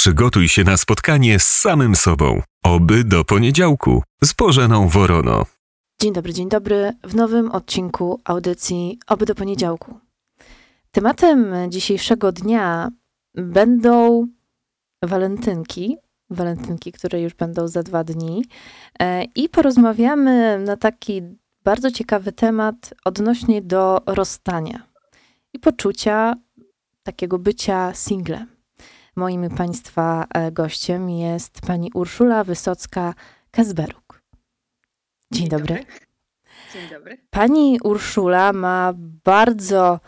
Przygotuj się na spotkanie z samym sobą. Oby do poniedziałku z Bożeną Worono. Dzień dobry, dzień dobry w nowym odcinku audycji Oby do poniedziałku. Tematem dzisiejszego dnia będą walentynki, walentynki, które już będą za dwa dni e, i porozmawiamy na taki bardzo ciekawy temat odnośnie do rozstania i poczucia takiego bycia singlem. Moim Państwa e, gościem jest pani Urszula Wysocka-Kazberuk. Dzień, Dzień dobry. dobry. Dzień dobry. Pani Urszula ma bardzo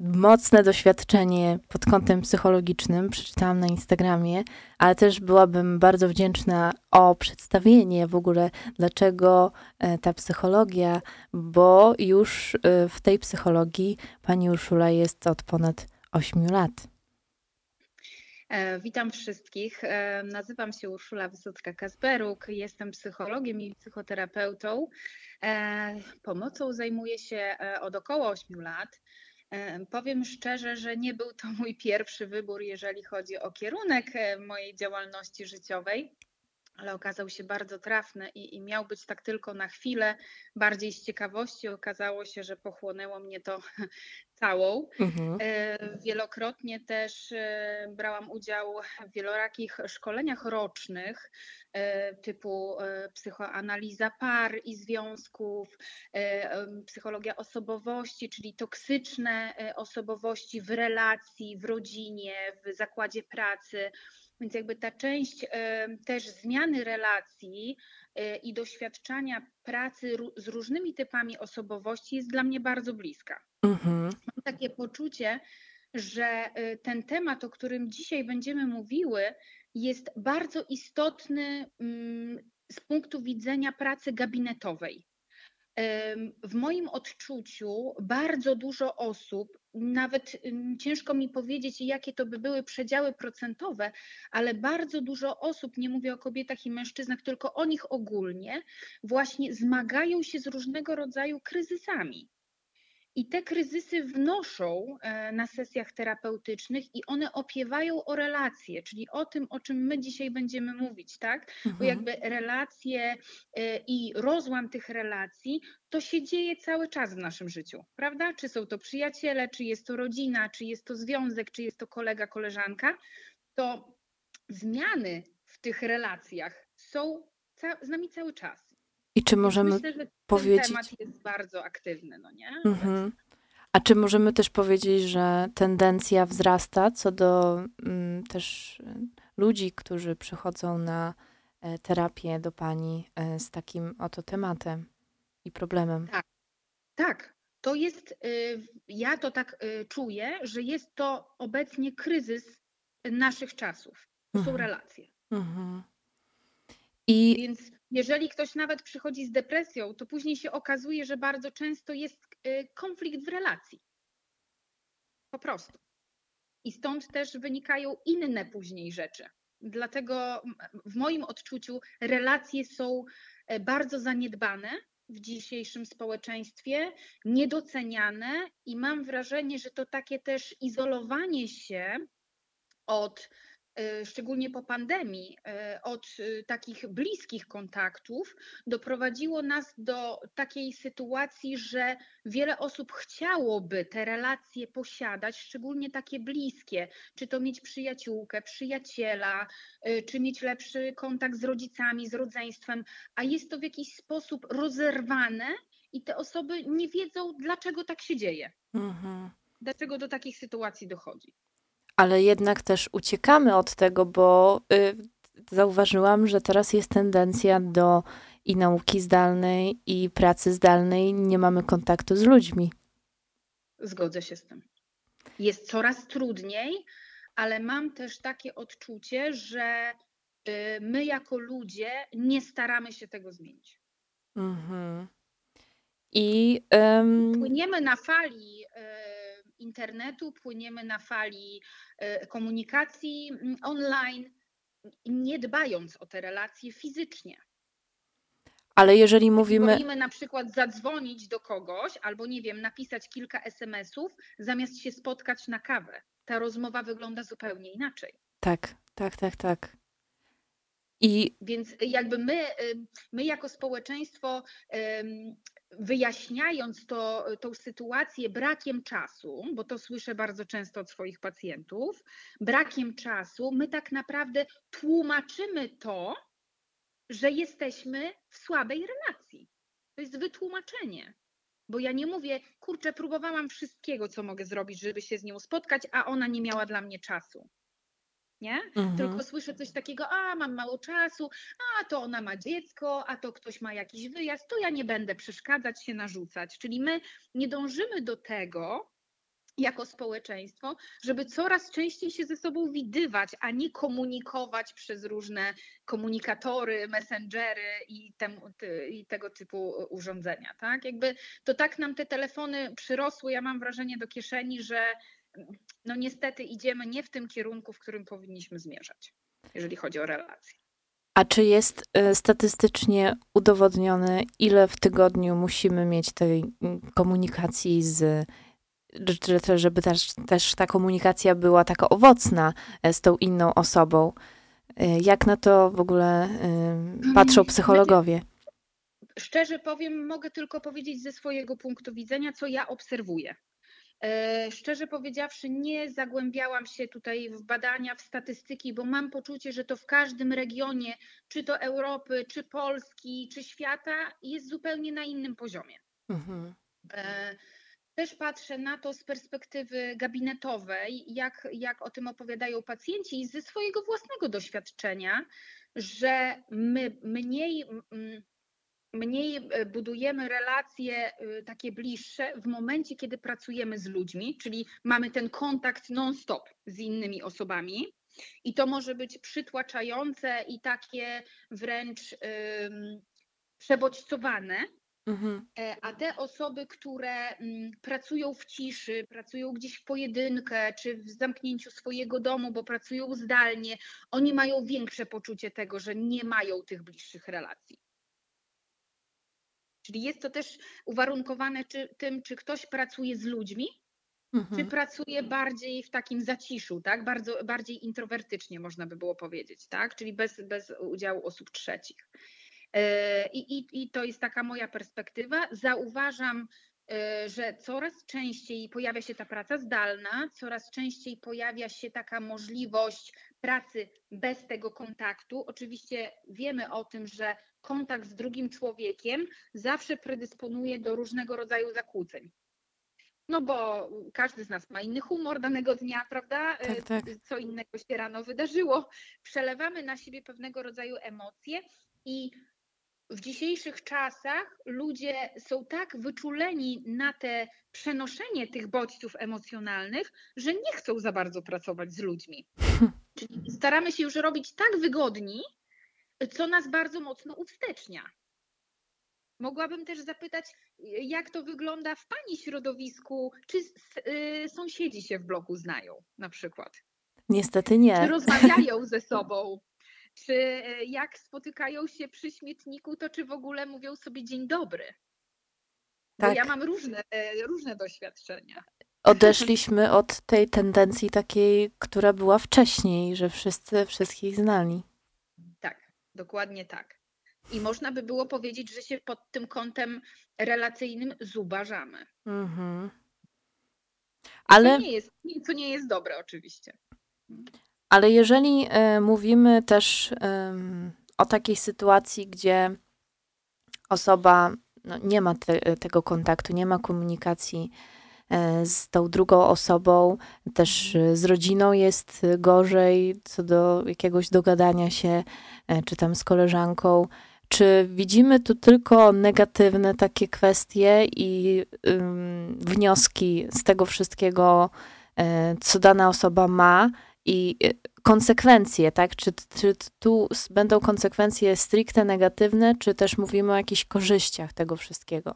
mocne doświadczenie pod kątem psychologicznym, przeczytałam na Instagramie, ale też byłabym bardzo wdzięczna o przedstawienie w ogóle, dlaczego e, ta psychologia, bo już e, w tej psychologii pani Urszula jest od ponad 8 lat. E, Witam wszystkich. E, Nazywam się Urszula Wysocka-Kasperuk. Jestem psychologiem i psychoterapeutą. E, Pomocą zajmuję się od około 8 lat. Powiem szczerze, że nie był to mój pierwszy wybór, jeżeli chodzi o kierunek mojej działalności życiowej, ale okazał się bardzo trafny i, i miał być tak tylko na chwilę. Bardziej z ciekawości okazało się, że pochłonęło mnie to całą. Mhm. E, Wielokrotnie też e, brałam udział w wielorakich szkoleniach rocznych, e, typu psychoanaliza par i związków, psychologia osobowości, czyli toksyczne osobowości w relacji, w rodzinie, w zakładzie pracy. Więc jakby ta część e, też zmiany relacji e, i doświadczania pracy z różnymi typami osobowości jest dla mnie bardzo bliska Mhm. mam takie poczucie, że y, ten temat, o którym dzisiaj będziemy mówiły, jest bardzo istotny mm, z punktu widzenia pracy gabinetowej. W moim odczuciu bardzo dużo osób, nawet ciężko mi powiedzieć, jakie to by były przedziały procentowe, ale bardzo dużo osób, nie mówię o kobietach i mężczyznach, tylko o nich ogólnie, właśnie zmagają się z różnego rodzaju kryzysami. I te kryzysy wnoszą e, na sesjach terapeutycznych i one opiewają o relacje, czyli o tym, o czym my dzisiaj będziemy mówić, tak? Bo Mhm. jakby relacje e, i rozłam tych relacji, to się dzieje cały czas w naszym życiu, prawda? Czy są to przyjaciele, czy jest to rodzina, czy jest to związek, czy jest to kolega, koleżanka, to zmiany w tych relacjach są z nami cały czas. I czy możemy Myślę, że powiedzieć- ten temat jest bardzo aktywny, no nie? Mhm. A czy możemy też powiedzieć, że tendencja wzrasta co do mm, też y, ludzi, którzy przychodzą na e, terapię do pani e, z takim oto tematem i problemem? Tak, to jest, y, ja to tak y, czuję, że jest to obecnie kryzys naszych czasów. To są Mhm. relacje. Mhm. I Więc jeżeli ktoś nawet przychodzi z depresją, to później się okazuje, że bardzo często jest y, konflikt w relacji. Po prostu. I stąd też wynikają inne później rzeczy. Dlatego w moim odczuciu relacje są e, bardzo zaniedbane w dzisiejszym społeczeństwie, niedoceniane i mam wrażenie, że to takie też izolowanie się od, szczególnie po pandemii, e, od e, takich bliskich kontaktów, doprowadziło nas do takiej sytuacji, że wiele osób chciałoby te relacje posiadać, szczególnie takie bliskie, czy to mieć przyjaciółkę, przyjaciela, czy mieć lepszy kontakt z rodzicami, z rodzeństwem, a jest to w jakiś sposób rozerwane i te osoby nie wiedzą, dlaczego tak się dzieje, mhm. dlaczego do takich sytuacji dochodzi. Ale jednak też uciekamy od tego, bo y, zauważyłam, że teraz jest tendencja do i nauki zdalnej, i pracy zdalnej. Nie mamy kontaktu z ludźmi. Zgodzę się z tym. Jest coraz trudniej, ale mam też takie odczucie, że y, my jako ludzie nie staramy się tego zmienić. Mhm. I em, Płyniemy na fali e, internetu, płyniemy na fali e, komunikacji mm, online, nie dbając o te relacje fizycznie. ale jeżeli mówimy, Wolimy na przykład zadzwonić do kogoś albo nie wiem, napisać kilka SMS-ów, zamiast się spotkać na kawę. Ta rozmowa wygląda zupełnie inaczej. tak, Tak, tak, tak. I Więc jakby my, y, my jako społeczeństwo, wyjaśniając to, tą sytuację brakiem czasu, bo to słyszę bardzo często od swoich pacjentów, brakiem czasu, my tak naprawdę tłumaczymy to, że jesteśmy w słabej relacji. To jest wytłumaczenie. Bo ja nie mówię, kurczę, próbowałam wszystkiego, co mogę zrobić, żeby się z nią spotkać, a ona nie miała dla mnie czasu. Nie? mhm. Tylko słyszę coś takiego, a mam mało czasu, a to ona ma dziecko, a to ktoś ma jakiś wyjazd, to ja nie będę przeszkadzać się, narzucać. Czyli my nie dążymy do tego, jako społeczeństwo, żeby coraz częściej się ze sobą widywać, a nie komunikować przez różne komunikatory, messengery i, temu, ty, i tego typu urządzenia. Tak? Jakby to tak nam te telefony przyrosły, ja mam wrażenie, do kieszeni, że no niestety idziemy nie w tym kierunku, w którym powinniśmy zmierzać, jeżeli chodzi o relacje. A czy jest y, statystycznie udowodnione, ile w tygodniu musimy mieć tej mm, komunikacji z, że- że- żeby też, też ta komunikacja była taka owocna e, z tą inną osobą? Y, Jak na to w ogóle y, patrzą psychologowie? Szczerze powiem, mogę tylko powiedzieć ze swojego punktu widzenia, co ja obserwuję. E, Szczerze powiedziawszy, nie zagłębiałam się tutaj w badania, w statystyki, bo mam poczucie, że to w każdym regionie, czy to Europy, czy Polski, czy świata, jest zupełnie na innym poziomie. Mhm. E, Też patrzę na to z perspektywy gabinetowej, jak, jak o tym opowiadają pacjenci i ze swojego własnego doświadczenia, że my mniej, mm, mniej e, budujemy relacje e, takie bliższe w momencie, kiedy pracujemy z ludźmi, czyli mamy ten kontakt non-stop z innymi osobami. I to może być przytłaczające i takie wręcz ym, przebodźcowane, Mhm. E, A te osoby, które mm, pracują w ciszy, pracują gdzieś w pojedynkę, czy w zamknięciu swojego domu, bo pracują zdalnie, oni mają większe poczucie tego, że nie mają tych bliższych relacji. Czyli jest to też uwarunkowane czy, tym, czy ktoś pracuje z ludźmi, czy Mhm. pracuje bardziej w takim zaciszu, tak? Bardzo, bardziej introwertycznie można by było powiedzieć, tak? Czyli bez, bez udziału osób trzecich. E, I, i, I to jest taka moja perspektywa. Zauważam, e, że coraz częściej pojawia się ta praca zdalna, coraz częściej pojawia się taka możliwość pracy bez tego kontaktu. Oczywiście wiemy o tym, że kontakt z drugim człowiekiem zawsze predysponuje do różnego rodzaju zakłóceń. No bo każdy z nas ma inny humor danego dnia, prawda? Tak, E, tak. Co innego się rano wydarzyło. Przelewamy na siebie pewnego rodzaju emocje i w dzisiejszych czasach ludzie są tak wyczuleni na te przenoszenie tych bodźców emocjonalnych, że nie chcą za bardzo pracować z ludźmi. Czyli staramy się już robić tak wygodni, co nas bardzo mocno uwstecznia. Mogłabym też zapytać, jak to wygląda w Pani środowisku? Czy y, sąsiedzi się w bloku znają na przykład? Niestety Czy nie. rozmawiają ze sobą? Czy e, jak spotykają się przy śmietniku, to czy w ogóle mówią sobie dzień dobry? Bo Tak. ja mam różne, e, różne doświadczenia. Odeszliśmy od tej tendencji takiej, która była wcześniej, że wszyscy wszystkich znali. Dokładnie tak. I można by było powiedzieć, że się pod tym kątem relacyjnym zubażamy. Mhm. Ale, nie jest, co nie jest dobre oczywiście. ale jeżeli e, mówimy też em, o takiej sytuacji, gdzie osoba no, nie ma te, tego kontaktu, nie ma komunikacji z tą drugą osobą, też e, z rodziną jest gorzej co do jakiegoś dogadania się, e, czy tam z koleżanką. Czy widzimy tu tylko negatywne takie kwestie i ym, wnioski z tego wszystkiego, e, co dana osoba ma i e, konsekwencje, tak? Czy, czy tu będą konsekwencje stricte negatywne, czy też mówimy o jakichś korzyściach tego wszystkiego?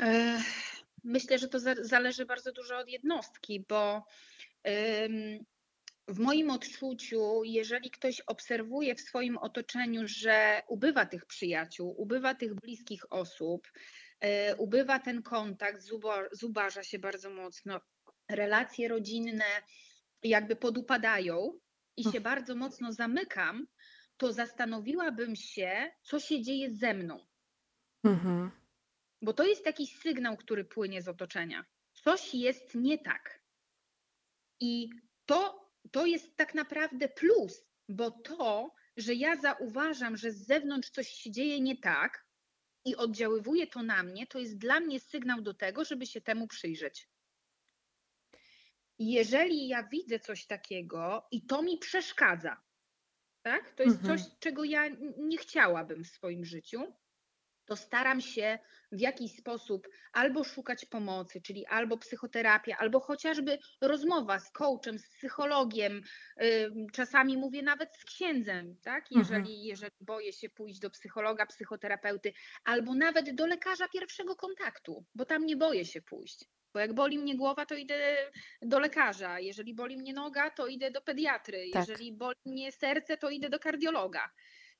E, Myślę, że to za- zależy bardzo dużo od jednostki, bo w moim odczuciu, jeżeli ktoś obserwuje w swoim otoczeniu, że ubywa tych przyjaciół, ubywa tych bliskich osób, e, ubywa ten kontakt, zuba- zubaża się bardzo mocno, relacje rodzinne jakby podupadają, i się bardzo mocno zamykam, to zastanowiłabym się, co się dzieje ze mną. Mhm. Bo to jest jakiś sygnał, który płynie z otoczenia. Coś jest nie tak. I to, to jest tak naprawdę plus, bo to, że ja zauważam, że z zewnątrz coś się dzieje nie tak i oddziaływuje to na mnie, to jest dla mnie sygnał do tego, żeby się temu przyjrzeć. Jeżeli ja widzę coś takiego i to mi przeszkadza, tak? To jest Mhm. coś, czego ja nie chciałabym w swoim życiu, to staram się w jakiś sposób albo szukać pomocy, czyli albo psychoterapia, albo chociażby rozmowa z coachem, z psychologiem, czasami mówię nawet z księdzem, tak? Mhm. Jeżeli, jeżeli boję się pójść do psychologa, psychoterapeuty, albo nawet do lekarza pierwszego kontaktu, bo tam nie boję się pójść. Bo jak boli mnie głowa, to idę do lekarza. Jeżeli boli mnie noga, to idę do pediatry. Tak. Jeżeli boli mnie serce, to idę do kardiologa.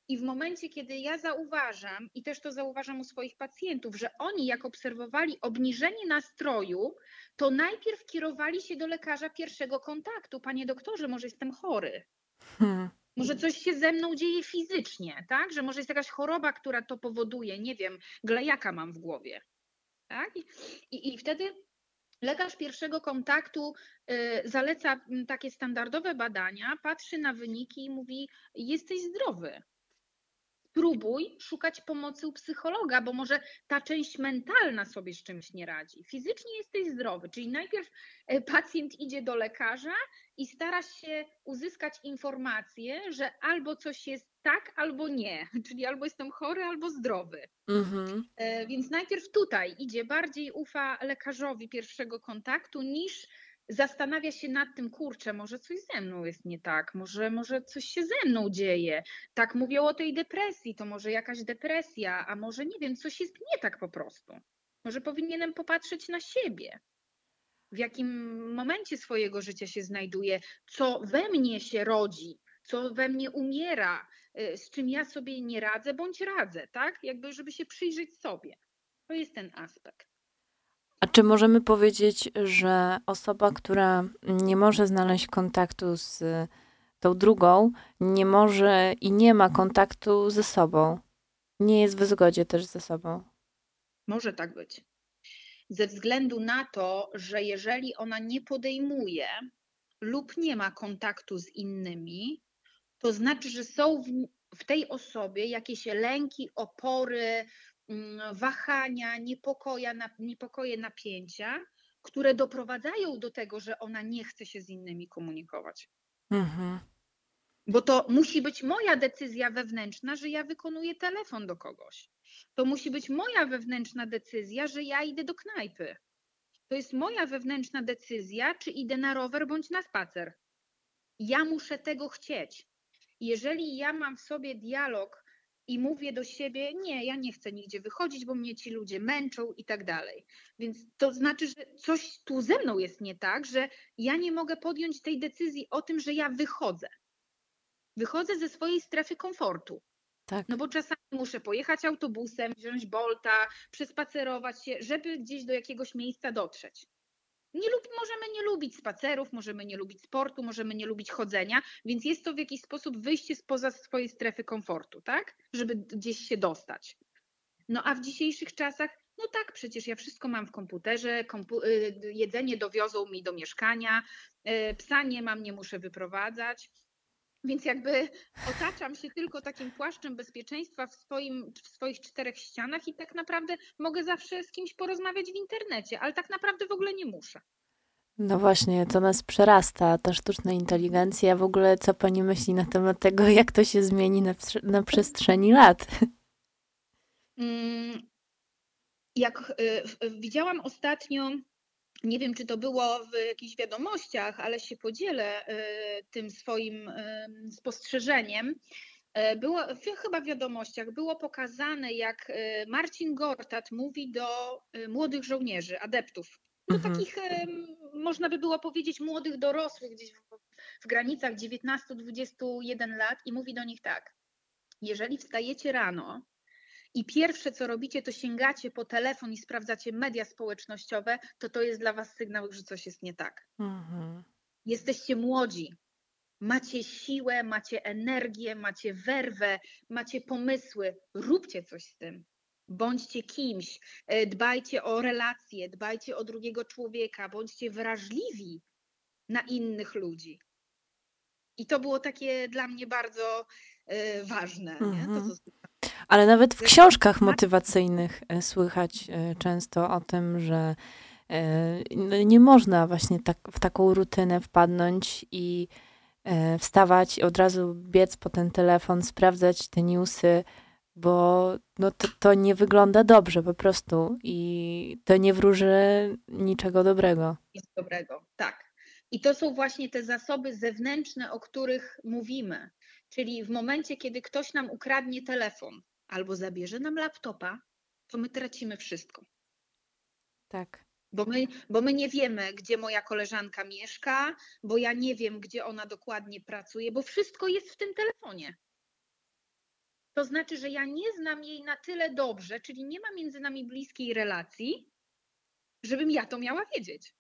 I w momencie, kiedy ja zauważam, i też to zauważam u swoich pacjentów, że oni, jak obserwowali obniżenie nastroju, to najpierw kierowali się do lekarza pierwszego kontaktu. Panie doktorze, może jestem chory. Hmm. Może coś się ze mną dzieje fizycznie, tak? Że może jest jakaś choroba, która to powoduje, nie wiem, glejaka mam w głowie. Tak? I, i, wtedy lekarz pierwszego kontaktu y, zaleca takie standardowe badania, patrzy na wyniki i mówi: Jesteś zdrowy. Spróbuj szukać pomocy u psychologa, bo może ta część mentalna sobie z czymś nie radzi. Fizycznie jesteś zdrowy, czyli najpierw e, pacjent idzie do lekarza i stara się uzyskać informację, że albo coś jest tak, albo nie, czyli albo jestem chory, albo zdrowy. Mhm. E, Więc najpierw tutaj idzie, bardziej ufa lekarzowi pierwszego kontaktu niż zastanawia się nad tym, kurczę, może coś ze mną jest nie tak, może, może coś się ze mną dzieje. Tak mówią o tej depresji, to może jakaś depresja, a może nie wiem, coś jest nie tak po prostu. Może powinienem popatrzeć na siebie. W jakim momencie swojego życia się znajduję, co we mnie się rodzi, co we mnie umiera, y, z czym ja sobie nie radzę bądź radzę, tak? Jakby, żeby się przyjrzeć sobie. To jest ten aspekt. A czy możemy powiedzieć, że osoba, która nie może znaleźć kontaktu z tą drugą, nie może i nie ma kontaktu ze sobą, nie jest w zgodzie też ze sobą? Może tak być. Ze względu na to, że jeżeli ona nie podejmuje lub nie ma kontaktu z innymi, to znaczy, że są w, w tej osobie jakieś lęki, opory, wahania, niepokoja, niepokoje, napięcia, które doprowadzają do tego, że ona nie chce się z innymi komunikować. Mhm. Bo to musi być moja decyzja wewnętrzna, że ja wykonuję telefon do kogoś. To musi być moja wewnętrzna decyzja, że ja idę do knajpy. To jest moja wewnętrzna decyzja, czy idę na rower bądź na spacer. Ja muszę tego chcieć. Jeżeli ja mam w sobie dialog i mówię do siebie, nie, ja nie chcę nigdzie wychodzić, bo mnie ci ludzie męczą i tak dalej. Więc to znaczy, że coś tu ze mną jest nie tak, że ja nie mogę podjąć tej decyzji o tym, że ja wychodzę. Wychodzę ze swojej strefy komfortu. Tak. No bo czasami muszę pojechać autobusem, wziąć bolta, przespacerować się, żeby gdzieś do jakiegoś miejsca dotrzeć. Nie lub, możemy nie lubić spacerów, możemy nie lubić sportu, możemy nie lubić chodzenia, więc jest to w jakiś sposób wyjście spoza swojej strefy komfortu, tak? Żeby gdzieś się dostać. No a w dzisiejszych czasach, no tak, przecież ja wszystko mam w komputerze, kompu y, jedzenie dowiozą mi do mieszkania, y, psa nie mam, nie muszę wyprowadzać. Więc jakby otaczam się tylko takim płaszczem bezpieczeństwa w, swoim, w swoich czterech ścianach i tak naprawdę mogę zawsze z kimś porozmawiać w internecie, ale tak naprawdę w ogóle nie muszę. No właśnie, to nas przerasta, ta sztuczna inteligencja. W ogóle, co pani myśli na temat tego, jak to się zmieni na, na przestrzeni lat? Mm, Jak y, widziałam ostatnio, nie wiem czy to było w jakichś wiadomościach, ale się podzielę y, tym swoim y, spostrzeżeniem. E, Było, w- chyba w wiadomościach było pokazane, jak Marcin Gortat mówi do młodych żołnierzy, adeptów. Do Mhm. takich, można by było powiedzieć, młodych dorosłych, gdzieś w, w granicach 19-21 lat, i mówi do nich tak: Jeżeli wstajecie rano i pierwsze co robicie, to sięgacie po telefon i sprawdzacie media społecznościowe, to to jest dla was sygnał, że coś jest nie tak. Mhm. Jesteście młodzi. Macie siłę, macie energię, macie werwę, macie pomysły. Róbcie coś z tym. Bądźcie kimś, e, dbajcie o relacje, dbajcie o drugiego człowieka, bądźcie wrażliwi na innych ludzi. I to było takie dla mnie bardzo e, ważne. To, Mhm. co Ale nawet w książkach motywacyjnych e, słychać e, często o tym, że e, no nie można właśnie tak, w taką rutynę wpadnąć i wstawać i od razu biec po ten telefon, sprawdzać te newsy, bo no to, to nie wygląda dobrze po prostu i to nie wróży niczego dobrego. nic dobrego. Tak. I to są właśnie te zasoby zewnętrzne, o których mówimy. Czyli w momencie, kiedy ktoś nam ukradnie telefon albo zabierze nam laptopa, to my tracimy wszystko. Tak. Bo my, bo my nie wiemy, gdzie moja koleżanka mieszka, bo ja nie wiem, gdzie ona dokładnie pracuje, bo wszystko jest w tym telefonie. To znaczy, że ja nie znam jej na tyle dobrze, czyli nie ma między nami bliskiej relacji, żebym ja to miała wiedzieć.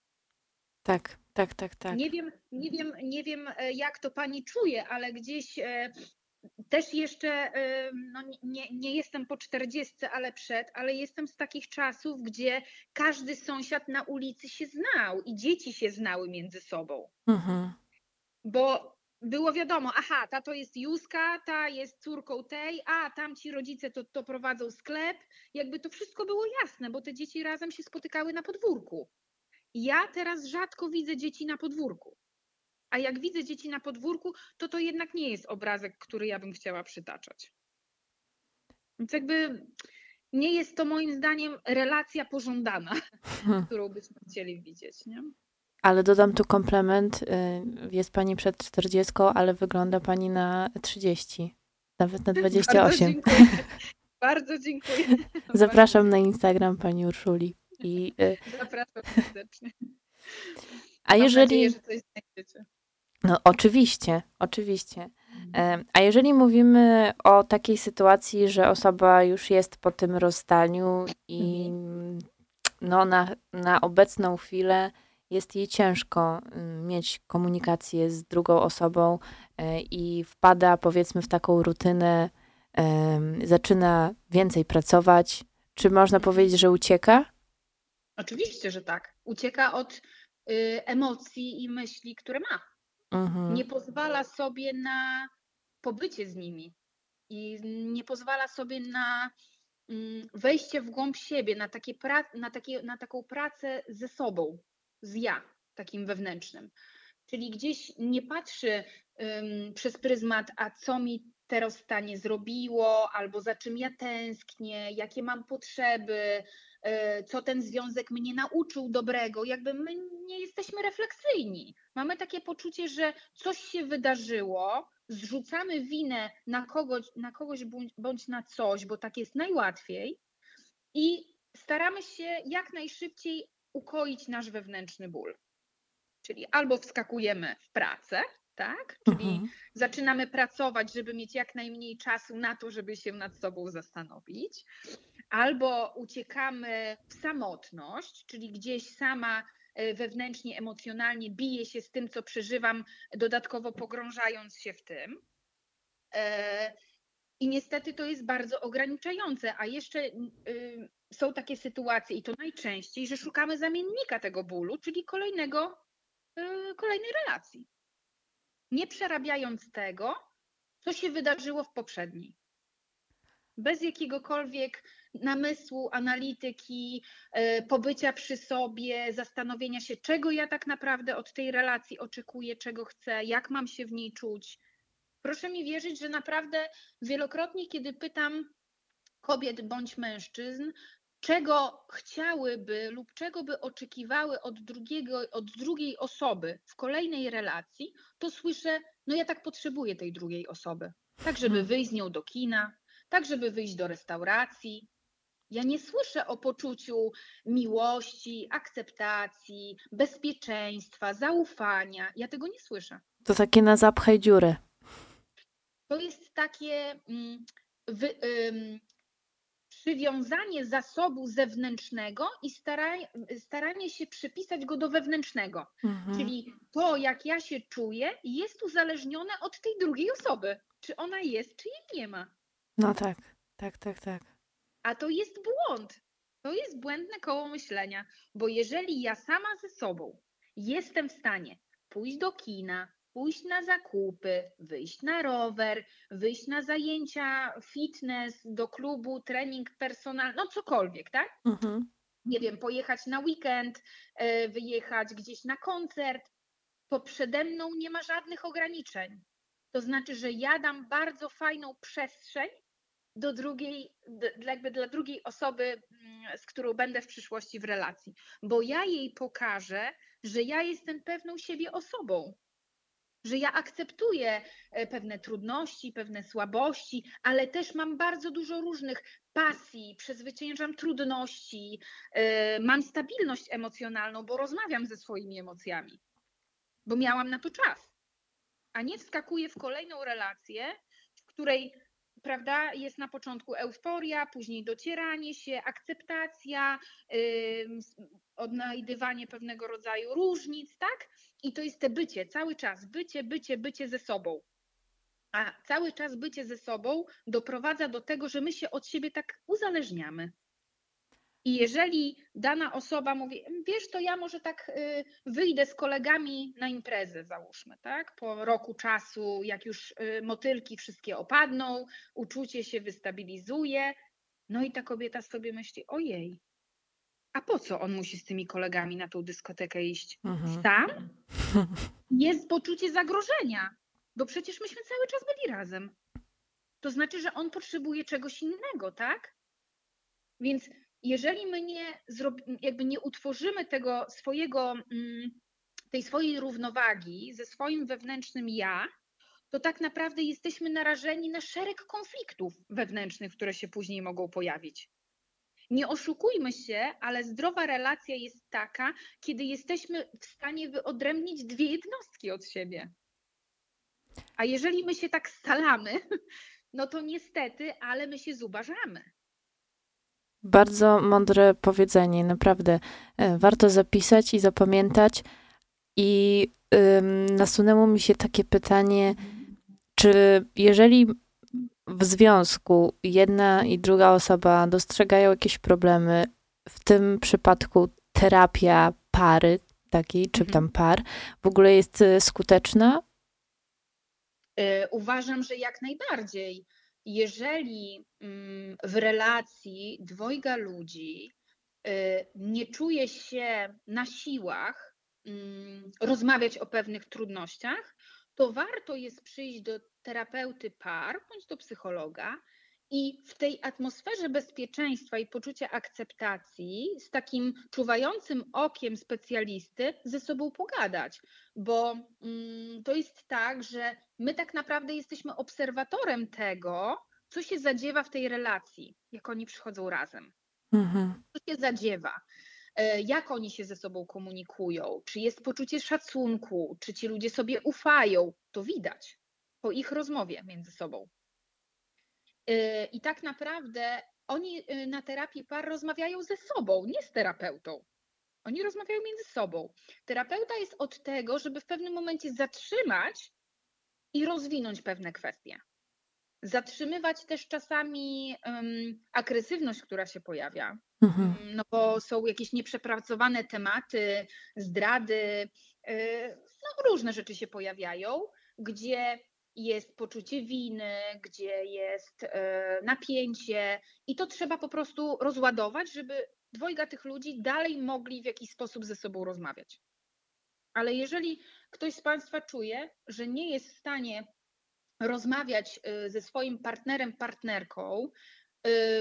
Tak, tak, tak, tak. Nie wiem, nie wiem, nie wiem, e, jak to pani czuje, ale gdzieś e, też jeszcze, no nie, nie jestem po czterdziestce, ale przed, ale jestem z takich czasów, gdzie każdy sąsiad na ulicy się znał i dzieci się znały między sobą, Mhm. bo było wiadomo, aha, ta to jest Józka, ta jest córką tej, a tamci rodzice to, to prowadzą sklep. Jakby to wszystko było jasne, bo te dzieci razem się spotykały na podwórku. Ja teraz rzadko widzę dzieci na podwórku. A jak widzę dzieci na podwórku, to to jednak nie jest obrazek, który ja bym chciała przytaczać. Więc jakby nie jest to moim zdaniem relacja pożądana, Hmm. którą byśmy chcieli widzieć. Nie? Ale dodam tu komplement. y, Jest pani przed 40, ale wygląda pani na 30. Nawet na Bardzo 28. dziękuję. Bardzo dziękuję. Zapraszam na Instagram pani Urszuli. I, y, Bardzo Zapraszam serdecznie. a Mam jeżeli. nadzieję, że coś znajdziecie. No, oczywiście, oczywiście. E, A jeżeli mówimy o takiej sytuacji, że osoba już jest po tym rozstaniu i no, na, na obecną chwilę jest jej ciężko mm, mieć komunikację z drugą osobą e, i wpada powiedzmy w taką rutynę, zaczyna więcej pracować, czy można powiedzieć, że ucieka? Oczywiście, że tak. Ucieka od y, emocji i myśli, które ma. Mhm. Nie pozwala sobie na pobycie z nimi i nie pozwala sobie na mm, wejście w głąb siebie, na, takie pra- na, takie, na taką pracę ze sobą, z ja, takim wewnętrznym. Czyli gdzieś nie patrzy ym, przez pryzmat, a co mi te rozstanie zrobiło, albo za czym ja tęsknię, jakie mam potrzeby, co ten związek mnie nauczył dobrego. Jakby my nie jesteśmy refleksyjni. Mamy takie poczucie, że coś się wydarzyło, zrzucamy winę na kogoś, na kogoś bądź, bądź na coś, bo tak jest najłatwiej i staramy się jak najszybciej ukoić nasz wewnętrzny ból. Czyli albo wskakujemy w pracę, tak? Czyli Mhm. zaczynamy pracować, żeby mieć jak najmniej czasu na to, żeby się nad sobą zastanowić, albo uciekamy w samotność, czyli gdzieś sama e, wewnętrznie, emocjonalnie biję się z tym, co przeżywam, dodatkowo pogrążając się w tym. E, I niestety to jest bardzo ograniczające, a jeszcze y, są takie sytuacje, i to najczęściej, że szukamy zamiennika tego bólu, czyli kolejnego, y, kolejnej relacji. Nie przerabiając tego, co się wydarzyło w poprzedniej. Bez jakiegokolwiek namysłu, analityki, y, pobycia przy sobie, zastanowienia się, czego ja tak naprawdę od tej relacji oczekuję, czego chcę, jak mam się w niej czuć. Proszę mi wierzyć, że naprawdę wielokrotnie, kiedy pytam kobiet bądź mężczyzn, czego chciałyby lub czego by oczekiwały od, drugiego, od drugiej osoby w kolejnej relacji, to słyszę, no ja tak potrzebuję tej drugiej osoby. Tak, żeby wyjść z nią do kina, tak, żeby wyjść do restauracji. Ja nie słyszę o poczuciu miłości, akceptacji, bezpieczeństwa, zaufania. Ja tego nie słyszę. To takie na zapchaj dziurę. To jest takie mm, wy, ym, przywiązanie zasobu zewnętrznego i staraj, staranie się przypisać go do wewnętrznego. Mhm. Czyli to, jak ja się czuję, jest uzależnione od tej drugiej osoby. Czy ona jest, czy jej nie ma. No tak, tak, tak, tak. A to jest błąd. To jest błędne koło myślenia, bo jeżeli ja sama ze sobą jestem w stanie pójść do kina, pójść na zakupy, wyjść na rower, wyjść na zajęcia fitness, do klubu, trening personalny, no cokolwiek, tak? Mhm. Nie wiem, pojechać na weekend, e, wyjechać gdzieś na koncert, to przede mną nie ma żadnych ograniczeń. To znaczy, że ja dam bardzo fajną przestrzeń do drugiej, jakby dla drugiej osoby, mm, z którą będę w przyszłości w relacji, bo ja jej pokażę, że ja jestem pewną siebie osobą, że ja akceptuję e, pewne trudności, pewne słabości, ale też mam bardzo dużo różnych pasji, przezwyciężam trudności, e, mam stabilność emocjonalną, bo rozmawiam ze swoimi emocjami, bo miałam na to czas, a nie wskakuję w kolejną relację, w której prawda, jest na początku euforia, później docieranie się, akceptacja, odnajdywanie pewnego rodzaju różnic, tak? I to jest te bycie, cały czas, bycie, bycie, bycie ze sobą. A cały czas bycie ze sobą doprowadza do tego, że my się od siebie tak uzależniamy. I jeżeli dana osoba mówi, wiesz, to ja może tak y, wyjdę z kolegami na imprezę, załóżmy, tak? Po roku czasu, jak już y, motylki wszystkie opadną, uczucie się wystabilizuje. No i ta kobieta sobie myśli, ojej, a po co on musi z tymi kolegami na tą dyskotekę iść? Mhm. Sam? Jest poczucie zagrożenia, bo przecież myśmy cały czas byli razem. To znaczy, że on potrzebuje czegoś innego, tak? Więc jeżeli my nie, jakby nie utworzymy tego swojego, mm, tej swojej równowagi ze swoim wewnętrznym ja, to tak naprawdę jesteśmy narażeni na szereg konfliktów wewnętrznych, które się później mogą pojawić. Nie oszukujmy się, ale zdrowa relacja jest taka, kiedy jesteśmy w stanie wyodrębnić dwie jednostki od siebie. A jeżeli my się tak scalamy, no to niestety, ale my się zubażamy. Bardzo mądre powiedzenie, naprawdę. E, Warto zapisać i zapamiętać. I ym, nasunęło mi się takie pytanie, czy jeżeli w związku jedna i druga osoba dostrzegają jakieś problemy, w tym przypadku terapia pary takiej, czy Mhm. tam par, w ogóle jest e, skuteczna? Y, Uważam, że jak najbardziej. Jeżeli mm, w relacji dwojga ludzi y, nie czuje się na siłach mm, rozmawiać o pewnych trudnościach, to warto jest przyjść do terapeuty par bądź do psychologa i w tej atmosferze bezpieczeństwa i poczucia akceptacji z takim czuwającym okiem specjalisty ze sobą pogadać, bo mm, to jest tak, że my tak naprawdę jesteśmy obserwatorem tego, co się zadziewa w tej relacji, jak oni przychodzą razem. Mhm. co się zadziewa, e, jak oni się ze sobą komunikują, czy jest poczucie szacunku, czy ci ludzie sobie ufają, to widać po ich rozmowie między sobą. E, I tak naprawdę oni e, na terapii par rozmawiają ze sobą, nie z terapeutą. Oni rozmawiają między sobą. Terapeuta jest od tego, żeby w pewnym momencie zatrzymać i rozwinąć pewne kwestie. Zatrzymywać też czasami um, agresywność, która się pojawia, Mhm. Mm, no bo są jakieś nieprzepracowane tematy, zdrady, yy, no różne rzeczy się pojawiają, gdzie jest poczucie winy, gdzie jest yy, napięcie i to trzeba po prostu rozładować, żeby dwojga tych ludzi dalej mogli w jakiś sposób ze sobą rozmawiać. Ale jeżeli ktoś z Państwa czuje, że nie jest w stanie rozmawiać y, ze swoim partnerem, partnerką,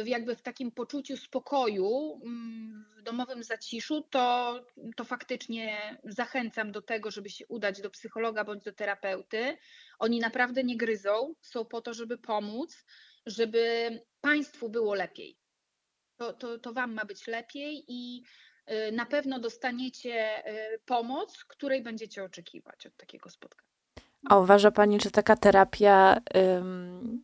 jakby w takim poczuciu spokoju, mm, w domowym zaciszu, to, to faktycznie zachęcam do tego, żeby się udać do psychologa bądź do terapeuty. Oni naprawdę nie gryzą, są po to, żeby pomóc, żeby Państwu było lepiej. To, to, to Wam ma być lepiej i y, na pewno dostaniecie y, pomoc, której będziecie oczekiwać od takiego spotkania. A uważa Pani, że taka terapia ym,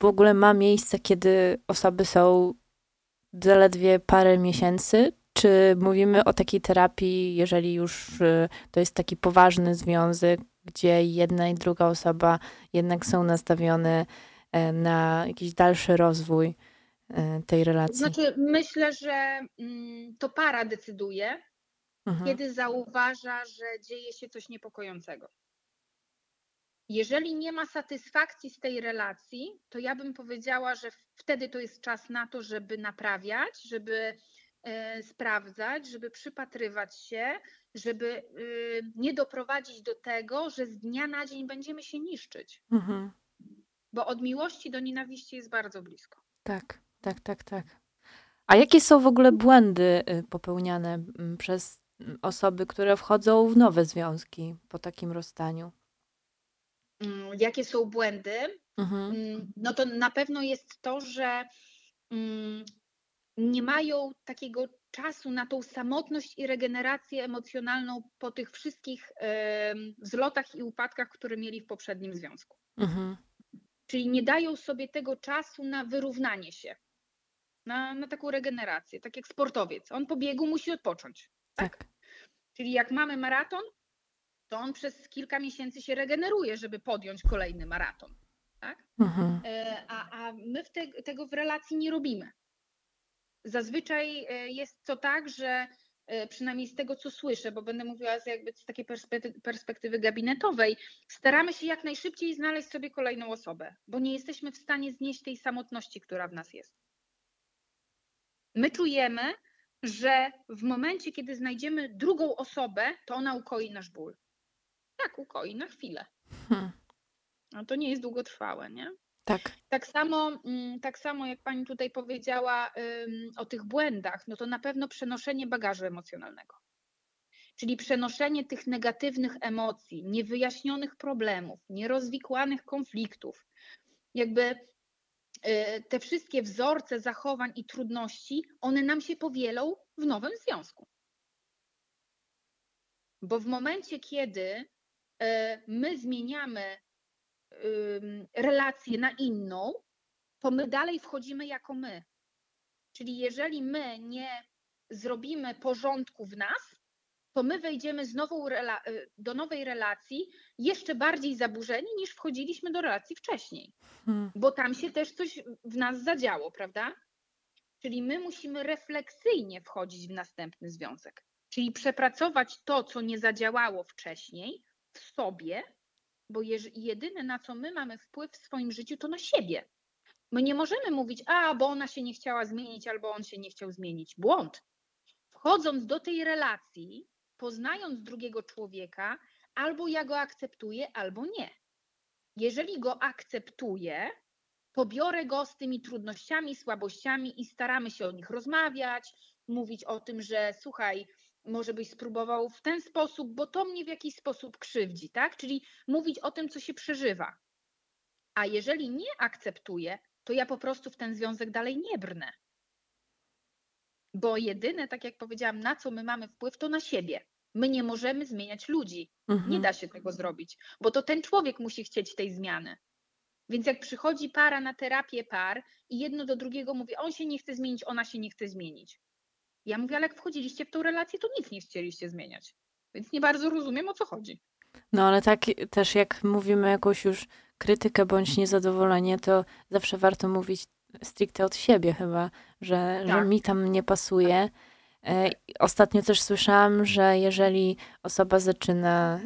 w ogóle ma miejsce, kiedy osoby są zaledwie parę miesięcy? Czy mówimy o takiej terapii, jeżeli już y, to jest taki poważny związek, gdzie jedna i druga osoba jednak są nastawione e, na jakiś dalszy rozwój e, tej relacji? Znaczy, myślę, że mm, to para decyduje, Mhm. kiedy zauważa, że dzieje się coś niepokojącego. Jeżeli nie ma satysfakcji z tej relacji, to ja bym powiedziała, że wtedy to jest czas na to, żeby naprawiać, żeby e, sprawdzać, żeby przypatrywać się, żeby y, nie doprowadzić do tego, że z dnia na dzień będziemy się niszczyć, Mhm. bo od miłości do nienawiści jest bardzo blisko. Tak, tak, tak, tak. A jakie są w ogóle błędy y, popełniane mm, przez osoby, które wchodzą w nowe związki po takim rozstaniu? Mm, Jakie są błędy? Mhm. Mm, no to na pewno jest to, że mm, nie mają takiego czasu na tą samotność i regenerację emocjonalną po tych wszystkich wzlotach i upadkach, które mieli w poprzednim związku. Mhm. Czyli nie dają sobie tego czasu na wyrównanie się, na, na taką regenerację, tak jak sportowiec. On po biegu musi odpocząć. Tak. Czyli jak mamy maraton, to on przez kilka miesięcy się regeneruje, żeby podjąć kolejny maraton. Tak? Mhm. E, A, a my w te, tego w relacji nie robimy. Zazwyczaj e, jest to tak, że e, przynajmniej z tego, co słyszę, bo będę mówiła z, jakby z takiej perspektywy, perspektywy gabinetowej, staramy się jak najszybciej znaleźć sobie kolejną osobę, bo nie jesteśmy w stanie znieść tej samotności, która w nas jest. My czujemy, że w momencie, kiedy znajdziemy drugą osobę, to ona ukoi nasz ból. Tak, ukoi na chwilę. Hmm. No to nie jest długotrwałe, nie? Tak. Tak samo, mm, tak samo jak pani tutaj powiedziała ym, o tych błędach, no to na pewno przenoszenie bagażu emocjonalnego. Czyli przenoszenie tych negatywnych emocji, niewyjaśnionych problemów, nierozwikłanych konfliktów. Jakby y, te wszystkie wzorce zachowań i trudności, one nam się powielą w nowym związku. Bo w momencie, kiedy my zmieniamy relację na inną, to my dalej wchodzimy jako my. Czyli jeżeli my nie zrobimy porządku w nas, to my wejdziemy z nową rela- y, do nowej relacji jeszcze bardziej zaburzeni niż wchodziliśmy do relacji wcześniej, Hmm. bo tam się też coś w nas zadziało, prawda? Czyli my musimy refleksyjnie wchodzić w następny związek, czyli przepracować to, co nie zadziałało wcześniej w sobie, bo jedyne na co my mamy wpływ w swoim życiu, to na siebie. My nie możemy mówić, a bo ona się nie chciała zmienić, albo on się nie chciał zmienić. Błąd. Wchodząc do tej relacji, poznając drugiego człowieka, albo ja go akceptuję, albo nie. Jeżeli go akceptuję, to biorę go z tymi trudnościami, słabościami i staramy się o nich rozmawiać, mówić o tym, że słuchaj, może byś spróbował w ten sposób, bo to mnie w jakiś sposób krzywdzi, tak? Czyli mówić o tym, co się przeżywa. A jeżeli nie akceptuję, to ja po prostu w ten związek dalej nie brnę. Bo jedyne, tak jak powiedziałam, na co my mamy wpływ, to na siebie. My nie możemy zmieniać ludzi. Nie Mhm. da się tego zrobić, bo to ten człowiek musi chcieć tej zmiany. Więc jak przychodzi para na terapię par i jedno do drugiego mówi, on się nie chce zmienić, ona się nie chce zmienić. Ja mówię, ale jak wchodziliście w tą relację, to nic nie chcieliście zmieniać. Więc nie bardzo rozumiem, o co chodzi. No ale tak też jak mówimy jakąś już krytykę bądź niezadowolenie, to zawsze warto mówić stricte od siebie chyba, że, że Tak. mi tam nie pasuje. E, i Ostatnio też słyszałam, że jeżeli osoba zaczyna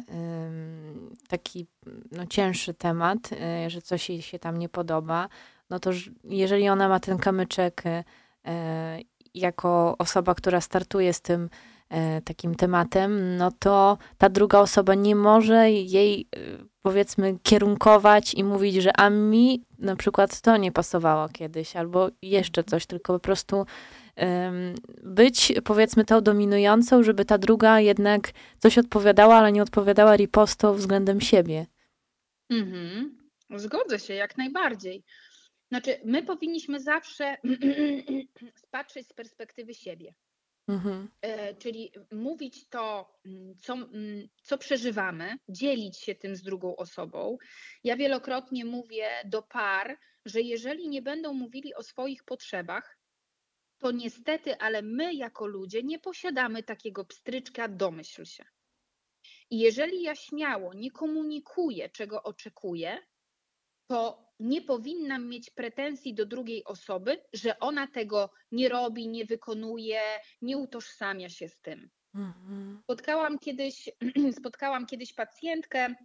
taki no, cięższy temat, y, że coś jej się tam nie podoba, no to jeżeli ona ma ten kamyczek y, jako osoba, która startuje z tym e, takim tematem, no to ta druga osoba nie może jej e, powiedzmy kierunkować i mówić, że a mi na przykład to nie pasowało kiedyś, albo jeszcze coś, tylko po prostu być powiedzmy tą dominującą, żeby ta druga jednak coś odpowiadała, ale nie odpowiadała ripostą względem siebie. Mhm. Zgodzę się, jak najbardziej. Znaczy, my powinniśmy zawsze patrzeć z perspektywy siebie. Mhm. E, Czyli mówić to, mm, co, mm, co przeżywamy, dzielić się tym z drugą osobą. Ja wielokrotnie mówię do par, że jeżeli nie będą mówili o swoich potrzebach, to niestety, ale my jako ludzie nie posiadamy takiego pstryczka domyśl się. I jeżeli ja śmiało nie komunikuję, czego oczekuję, to nie powinnam mieć pretensji do drugiej osoby, że ona tego nie robi, nie wykonuje, nie utożsamia się z tym. Mhm. Spotkałam kiedyś, spotkałam kiedyś pacjentkę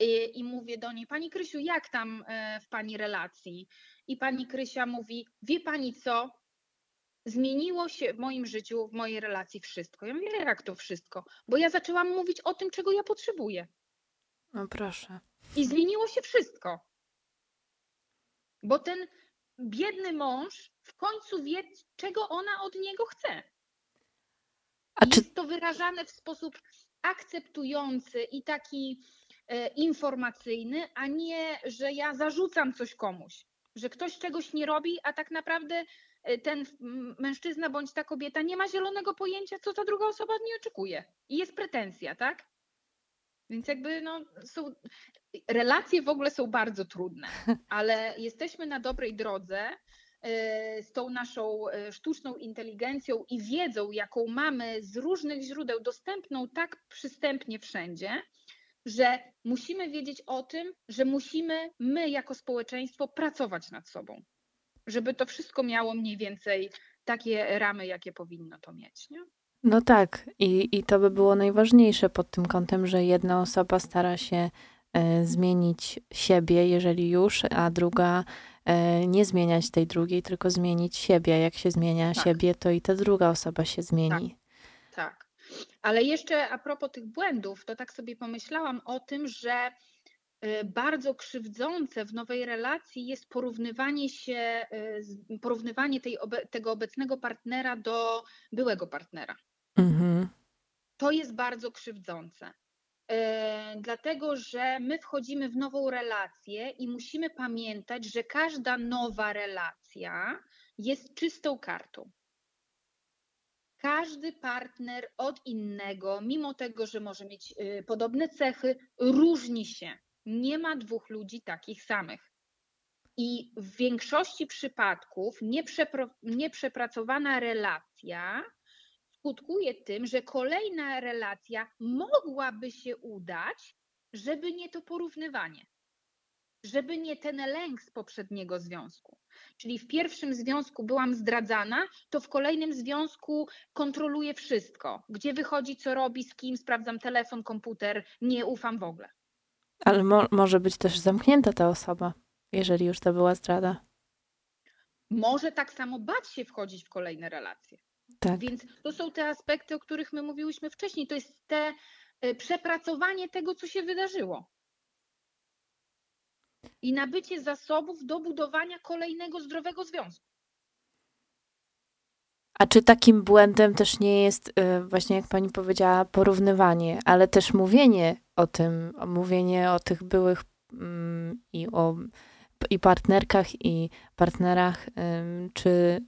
i, i mówię do niej, Pani Krysiu, jak tam e, w Pani relacji? I Pani Krysia mówi, wie Pani co? Zmieniło się w moim życiu, w mojej relacji wszystko. Ja mówię, jak to wszystko? Bo ja zaczęłam mówić o tym, czego ja potrzebuję. No proszę. I zmieniło się wszystko. Bo ten biedny mąż w końcu wie, czego ona od niego chce. A czy Jest to wyrażane w sposób akceptujący i taki e, informacyjny, a nie, że ja zarzucam coś komuś, że ktoś czegoś nie robi, a tak naprawdę e, ten mężczyzna bądź ta kobieta nie ma zielonego pojęcia, co ta druga osoba od niej oczekuje. I jest pretensja, tak? Więc jakby no, są, relacje w ogóle są bardzo trudne, ale jesteśmy na dobrej drodze e, z tą naszą e, sztuczną inteligencją i wiedzą, jaką mamy z różnych źródeł, dostępną tak przystępnie wszędzie, że musimy wiedzieć o tym, że musimy my jako społeczeństwo pracować nad sobą, żeby to wszystko miało mniej więcej takie ramy, jakie powinno to mieć. Nie? No tak, i, i to by było najważniejsze pod tym kątem, że jedna osoba stara się e, zmienić siebie, jeżeli już, a druga e, nie zmieniać tej drugiej, tylko zmienić siebie. Jak się zmienia Tak. siebie, to i ta druga osoba się zmieni. Tak. Ale jeszcze a propos tych błędów, to tak sobie pomyślałam o tym, że y, bardzo krzywdzące w nowej relacji jest porównywanie się, porównywanie tej, tego obecnego partnera do byłego partnera. Mhm. To jest bardzo krzywdzące. E, Dlatego, że my wchodzimy w nową relację i musimy pamiętać, że każda nowa relacja jest czystą kartą. Każdy partner od innego, mimo tego, że może mieć y, podobne cechy, różni się. Nie ma dwóch ludzi takich samych. I w większości przypadków nieprzepro- nieprzepracowana relacja skutkuje tym, że kolejna relacja mogłaby się udać, żeby nie to porównywanie, żeby nie ten lęk z poprzedniego związku. Czyli w pierwszym związku byłam zdradzana, to w kolejnym związku kontroluję wszystko. Gdzie wychodzi, co robi, z kim, sprawdzam telefon, komputer, nie ufam w ogóle. Ale mo może być też zamknięta ta osoba, jeżeli już to była zdrada. Może tak samo bać się wchodzić w kolejne relacje. Tak. Więc to są te aspekty, o których my mówiłyśmy wcześniej. To jest te y, przepracowanie tego, co się wydarzyło. I nabycie zasobów do budowania kolejnego zdrowego związku. A czy takim błędem też nie jest, y, właśnie jak pani powiedziała, porównywanie, ale też mówienie o tym, mówienie o tych byłych mm, i o i partnerkach, i partnerach, czy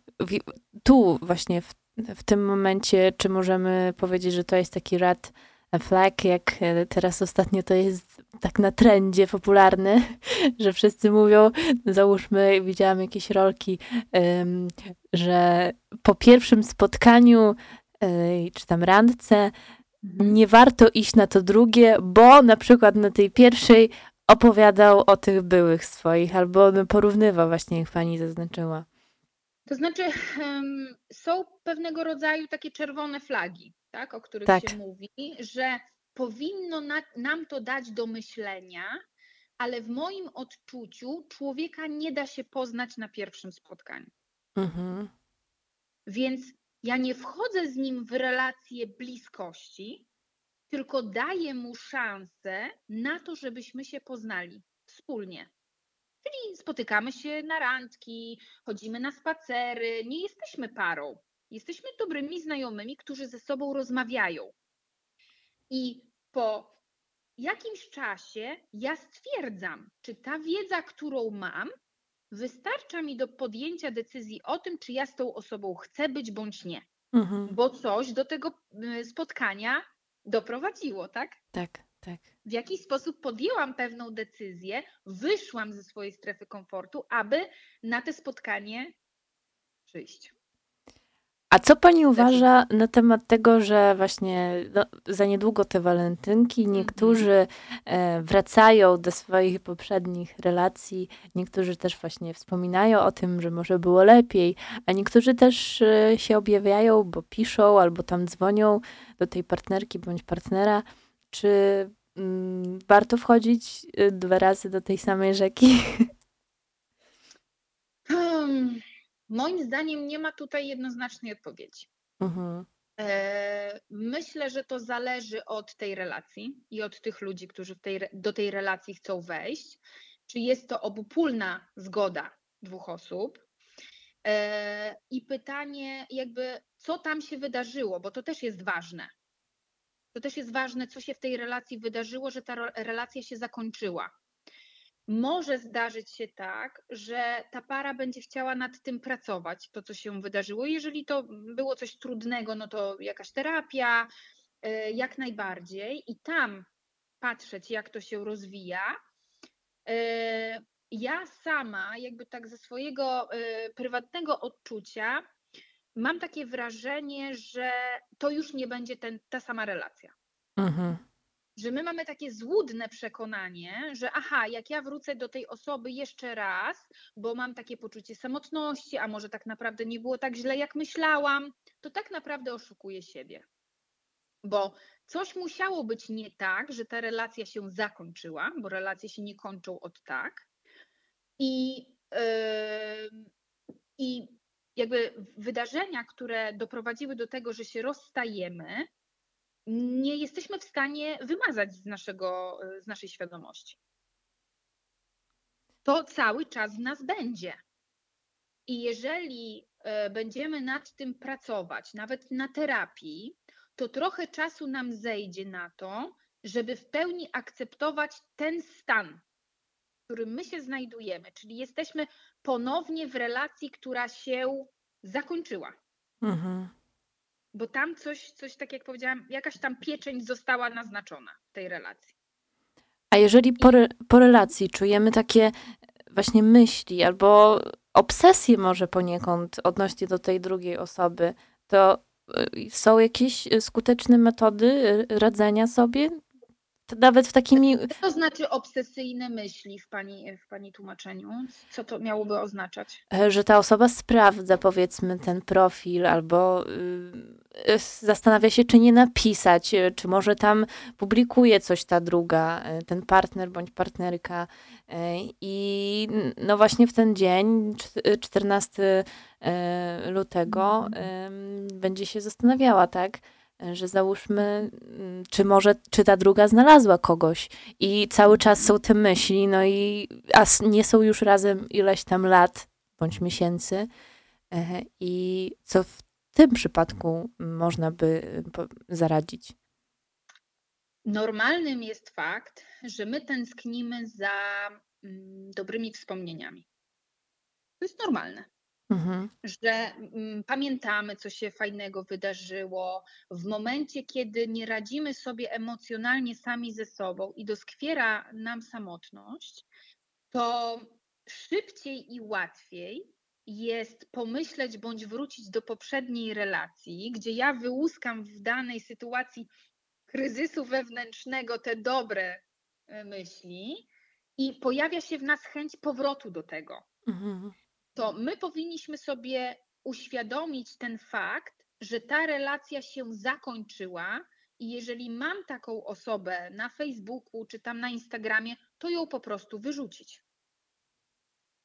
tu właśnie w, w tym momencie, czy możemy powiedzieć, że to jest taki red flag, jak e, teraz ostatnio to jest tak na trendzie popularny, że wszyscy mówią, załóżmy, widziałam jakieś rolki, że po pierwszym spotkaniu, y, czy tam randce, nie warto iść na to drugie, bo na przykład na tej pierwszej opowiadał o tych byłych swoich, albo on porównywał właśnie, jak pani zaznaczyła. To znaczy, em, są pewnego rodzaju takie czerwone flagi, tak, o których Tak. się mówi, że powinno na, nam to dać do myślenia, ale w moim odczuciu człowieka nie da się poznać na pierwszym spotkaniu. Mhm. Więc ja nie wchodzę z nim w relację bliskości, tylko daję mu szansę na to, żebyśmy się poznali wspólnie. Czyli spotykamy się na randki, chodzimy na spacery, nie jesteśmy parą. Jesteśmy dobrymi znajomymi, którzy ze sobą rozmawiają. I po jakimś czasie ja stwierdzam, czy ta wiedza, którą mam, wystarcza mi do podjęcia decyzji o tym, czy ja z tą osobą chcę być bądź nie. Mhm. bo coś do tego y, spotkania doprowadziło, tak? Tak, tak. W jakiś sposób podjęłam pewną decyzję, wyszłam ze swojej strefy komfortu, aby na te spotkanie przyjść. A co pani uważa na temat tego, że właśnie no, za niedługo te walentynki, niektórzy e, wracają do swoich poprzednich relacji, niektórzy też właśnie wspominają o tym, że może było lepiej, a niektórzy też e, się objawiają, bo piszą albo tam dzwonią do tej partnerki bądź partnera. Czy mm, warto wchodzić e, dwa razy do tej samej rzeki? Hmm, moim zdaniem nie ma tutaj jednoznacznej odpowiedzi. Mhm. E, Myślę, że to zależy od tej relacji i od tych ludzi, którzy tej, do tej relacji chcą wejść. Czy jest to obopólna zgoda dwóch osób? E, I pytanie, jakby, co tam się wydarzyło, bo to też jest ważne. To też jest ważne, co się w tej relacji wydarzyło, że ta relacja się zakończyła. Może zdarzyć się tak, że ta para będzie chciała nad tym pracować, to co się wydarzyło. Jeżeli to było coś trudnego, no to jakaś terapia, e, jak najbardziej, i tam patrzeć, jak to się rozwija. E, Ja sama, jakby tak ze swojego e, prywatnego odczucia, mam takie wrażenie, że to już nie będzie ten, ta sama relacja Mhm. że my mamy takie złudne przekonanie, że aha, jak ja wrócę do tej osoby jeszcze raz, bo mam takie poczucie samotności, a może tak naprawdę nie było tak źle, jak myślałam, to tak naprawdę oszukuję siebie. Bo coś musiało być nie tak, że ta relacja się zakończyła, bo relacje się nie kończą od tak. I, yy, i jakby wydarzenia, które doprowadziły do tego, że się rozstajemy, nie jesteśmy w stanie wymazać z, naszego, z naszej świadomości. To cały czas w nas będzie. I jeżeli e, będziemy nad tym pracować, nawet na terapii, to trochę czasu nam zejdzie na to, żeby w pełni akceptować ten stan, którym my się znajdujemy, czyli jesteśmy ponownie w relacji, która się zakończyła Mhm. bo tam coś, coś tak jak powiedziałam, jakaś tam pieczęć została naznaczona w tej relacji. A jeżeli po, re, po relacji czujemy takie właśnie myśli albo obsesje może poniekąd odnośnie do tej drugiej osoby, to y, są jakieś skuteczne metody radzenia sobie? To nawet w takimi... Co to znaczy obsesyjne myśli w pani, w pani tłumaczeniu? Co to miałoby oznaczać? e, że ta osoba sprawdza powiedzmy ten profil albo y, y, zastanawia się, czy nie napisać, y, czy może tam publikuje coś ta druga, ten partner bądź partnerka. Y, I no właśnie w ten dzień, czt- 14 y, lutego, ym, będzie się zastanawiała, tak? Że załóżmy, mm, czy może, czy ta druga znalazła kogoś i cały czas są te myśli, no i a nie są już razem ileś tam lat bądź miesięcy. e, I co w tym przypadku można by y, zaradzić? Normalnym jest fakt, że my tęsknimy za mm, dobrymi wspomnieniami. To jest normalne. Mhm. że mm, pamiętamy, co się fajnego wydarzyło. W momencie, kiedy nie radzimy sobie emocjonalnie sami ze sobą i doskwiera nam samotność, to szybciej i łatwiej jest pomyśleć bądź wrócić do poprzedniej relacji, gdzie ja wyłuskam w danej sytuacji kryzysu wewnętrznego te dobre e, myśli i pojawia się w nas chęć powrotu do tego Mhm. To my powinniśmy sobie uświadomić ten fakt, że ta relacja się zakończyła i jeżeli mam taką osobę na Facebooku czy tam na Instagramie, to ją po prostu wyrzucić.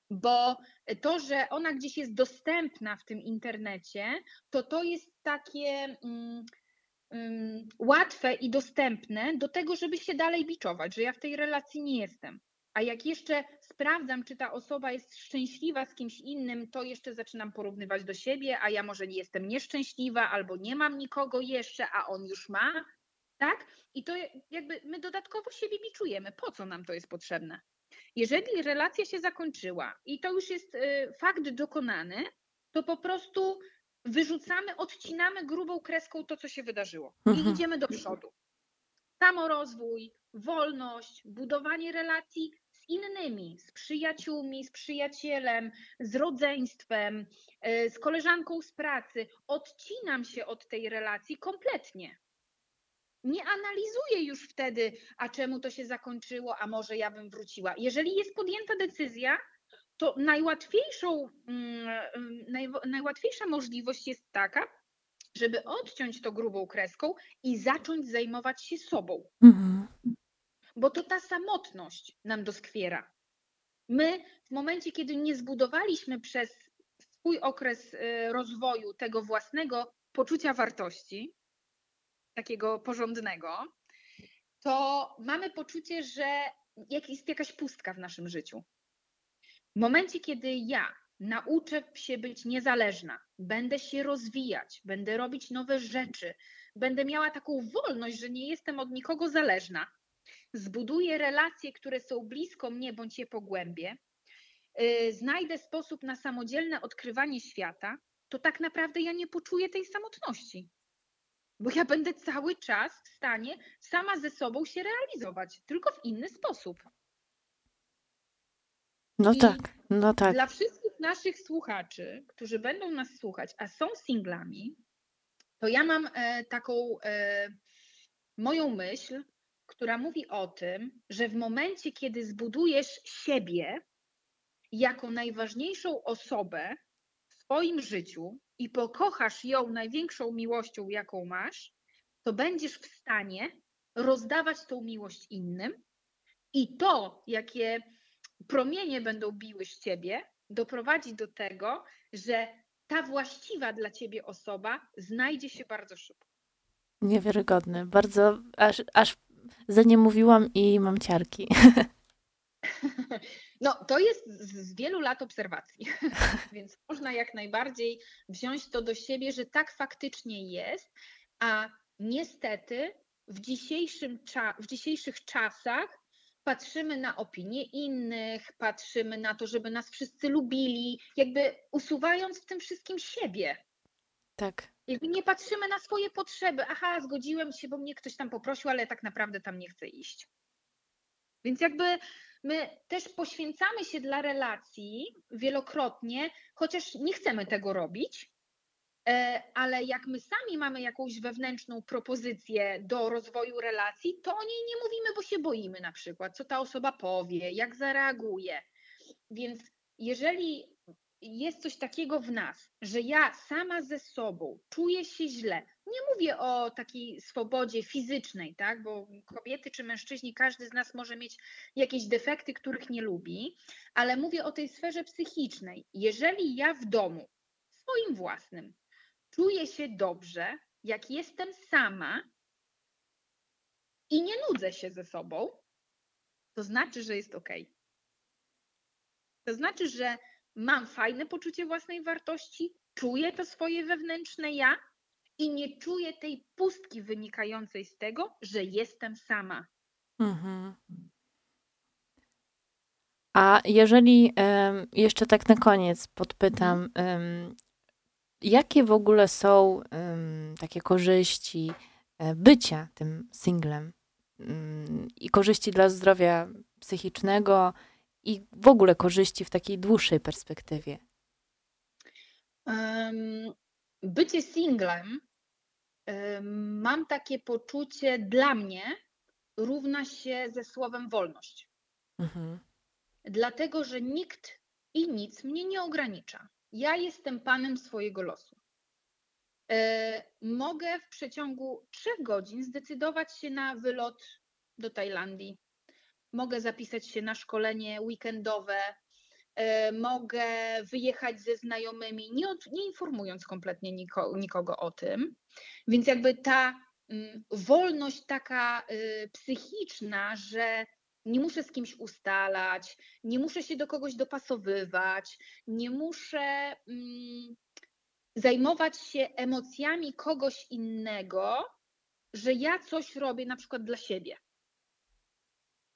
Bo to, że ona gdzieś jest dostępna w tym internecie, to to jest takie mm, mm, łatwe i dostępne do tego, żeby się dalej biczować, że ja w tej relacji nie jestem. A jak jeszcze sprawdzam, czy ta osoba jest szczęśliwa z kimś innym, to jeszcze zaczynam porównywać do siebie, a ja może nie jestem nieszczęśliwa, albo nie mam nikogo jeszcze, a on już ma. Tak? I to jakby my dodatkowo siebie biczujemy. Po co nam to jest potrzebne? Jeżeli relacja się zakończyła i to już jest y, fakt dokonany, to po prostu wyrzucamy, odcinamy grubą kreską to, co się wydarzyło Mhm. i idziemy do przodu. Samorozwój, wolność, budowanie relacji z innymi, z przyjaciółmi, z przyjacielem, z rodzeństwem, e, z koleżanką z pracy. Odcinam się od tej relacji kompletnie. Nie analizuję już wtedy, a czemu to się zakończyło, a może ja bym wróciła. Jeżeli jest podjęta decyzja, to najłatwiejszą, mm, mm, najłatwiejsza możliwość jest taka, żeby odciąć to grubą kreską i zacząć zajmować się sobą, Mhm. Bo to ta samotność nam doskwiera. My w momencie, kiedy nie zbudowaliśmy przez swój okres y, rozwoju tego własnego poczucia wartości, takiego porządnego, to mamy poczucie, że jest jakaś pustka w naszym życiu. W momencie, kiedy ja nauczę się być niezależna, będę się rozwijać, będę robić nowe rzeczy, będę miała taką wolność, że nie jestem od nikogo zależna, zbuduję relacje, które są blisko mnie bądź je pogłębię, yy, znajdę sposób na samodzielne odkrywanie świata, to tak naprawdę ja nie poczuję tej samotności. Bo ja będę cały czas w stanie sama ze sobą się realizować, tylko w inny sposób. No I tak, no tak. Dla wszystkich naszych słuchaczy, którzy będą nas słuchać, a są singlami, to ja mam e, taką e, moją myśl, która mówi o tym, że w momencie, kiedy zbudujesz siebie jako najważniejszą osobę w swoim życiu i pokochasz ją największą miłością, jaką masz, to będziesz w stanie rozdawać tą miłość innym i to, jakie promienie będą biły z ciebie, doprowadzi do tego, że ta właściwa dla ciebie osoba znajdzie się bardzo szybko. Niewiarygodne. Bardzo, aż, aż za nie mówiłam i mam ciarki. No, to jest z wielu lat obserwacji, więc można jak najbardziej wziąć to do siebie, że tak faktycznie jest, a niestety w, dzisiejszym w dzisiejszych czasach patrzymy na opinie innych, patrzymy na to, żeby nas wszyscy lubili, jakby usuwając w tym wszystkim siebie. Tak. Jakby nie patrzymy na swoje potrzeby. Aha, zgodziłem się, bo mnie ktoś tam poprosił, ale tak naprawdę tam nie chcę iść. Więc jakby my też poświęcamy się dla relacji wielokrotnie, chociaż nie chcemy tego robić, e, ale jak my sami mamy jakąś wewnętrzną propozycję do rozwoju relacji, to o niej nie mówimy, bo się boimy na przykład, co ta osoba powie, jak zareaguje. Więc jeżeli jest coś takiego w nas, że ja sama ze sobą czuję się źle, nie mówię o takiej swobodzie fizycznej, tak, bo kobiety czy mężczyźni, każdy z nas może mieć jakieś defekty, których nie lubi, ale mówię o tej sferze psychicznej. Jeżeli ja w domu, swoim własnym, czuję się dobrze, jak jestem sama i nie nudzę się ze sobą, to znaczy, że jest ok. To znaczy, że mam fajne poczucie własnej wartości, czuję to swoje wewnętrzne ja i nie czuję tej pustki wynikającej z tego, że jestem sama. Mhm. A jeżeli em, jeszcze tak na koniec podpytam, em, jakie w ogóle są em, takie korzyści e, bycia tym singlem Mm, i korzyści dla zdrowia psychicznego i w ogóle korzyści w takiej dłuższej perspektywie? Em, Bycie singlem, em, mam takie poczucie dla mnie równa się ze słowem wolność. Mhm. Dlatego, że nikt i nic mnie nie ogranicza. Ja jestem panem swojego losu. E, Mogę w przeciągu trzech godzin zdecydować się na wylot do Tajlandii. Mogę zapisać się na szkolenie weekendowe. e, Mogę wyjechać ze znajomymi, nie, od- nie informując kompletnie niko, nikogo o tym. Więc jakby ta mm, wolność taka y, psychiczna, że nie muszę z kimś ustalać, nie muszę się do kogoś dopasowywać, nie muszę mm, zajmować się emocjami kogoś innego, że ja coś robię na przykład dla siebie.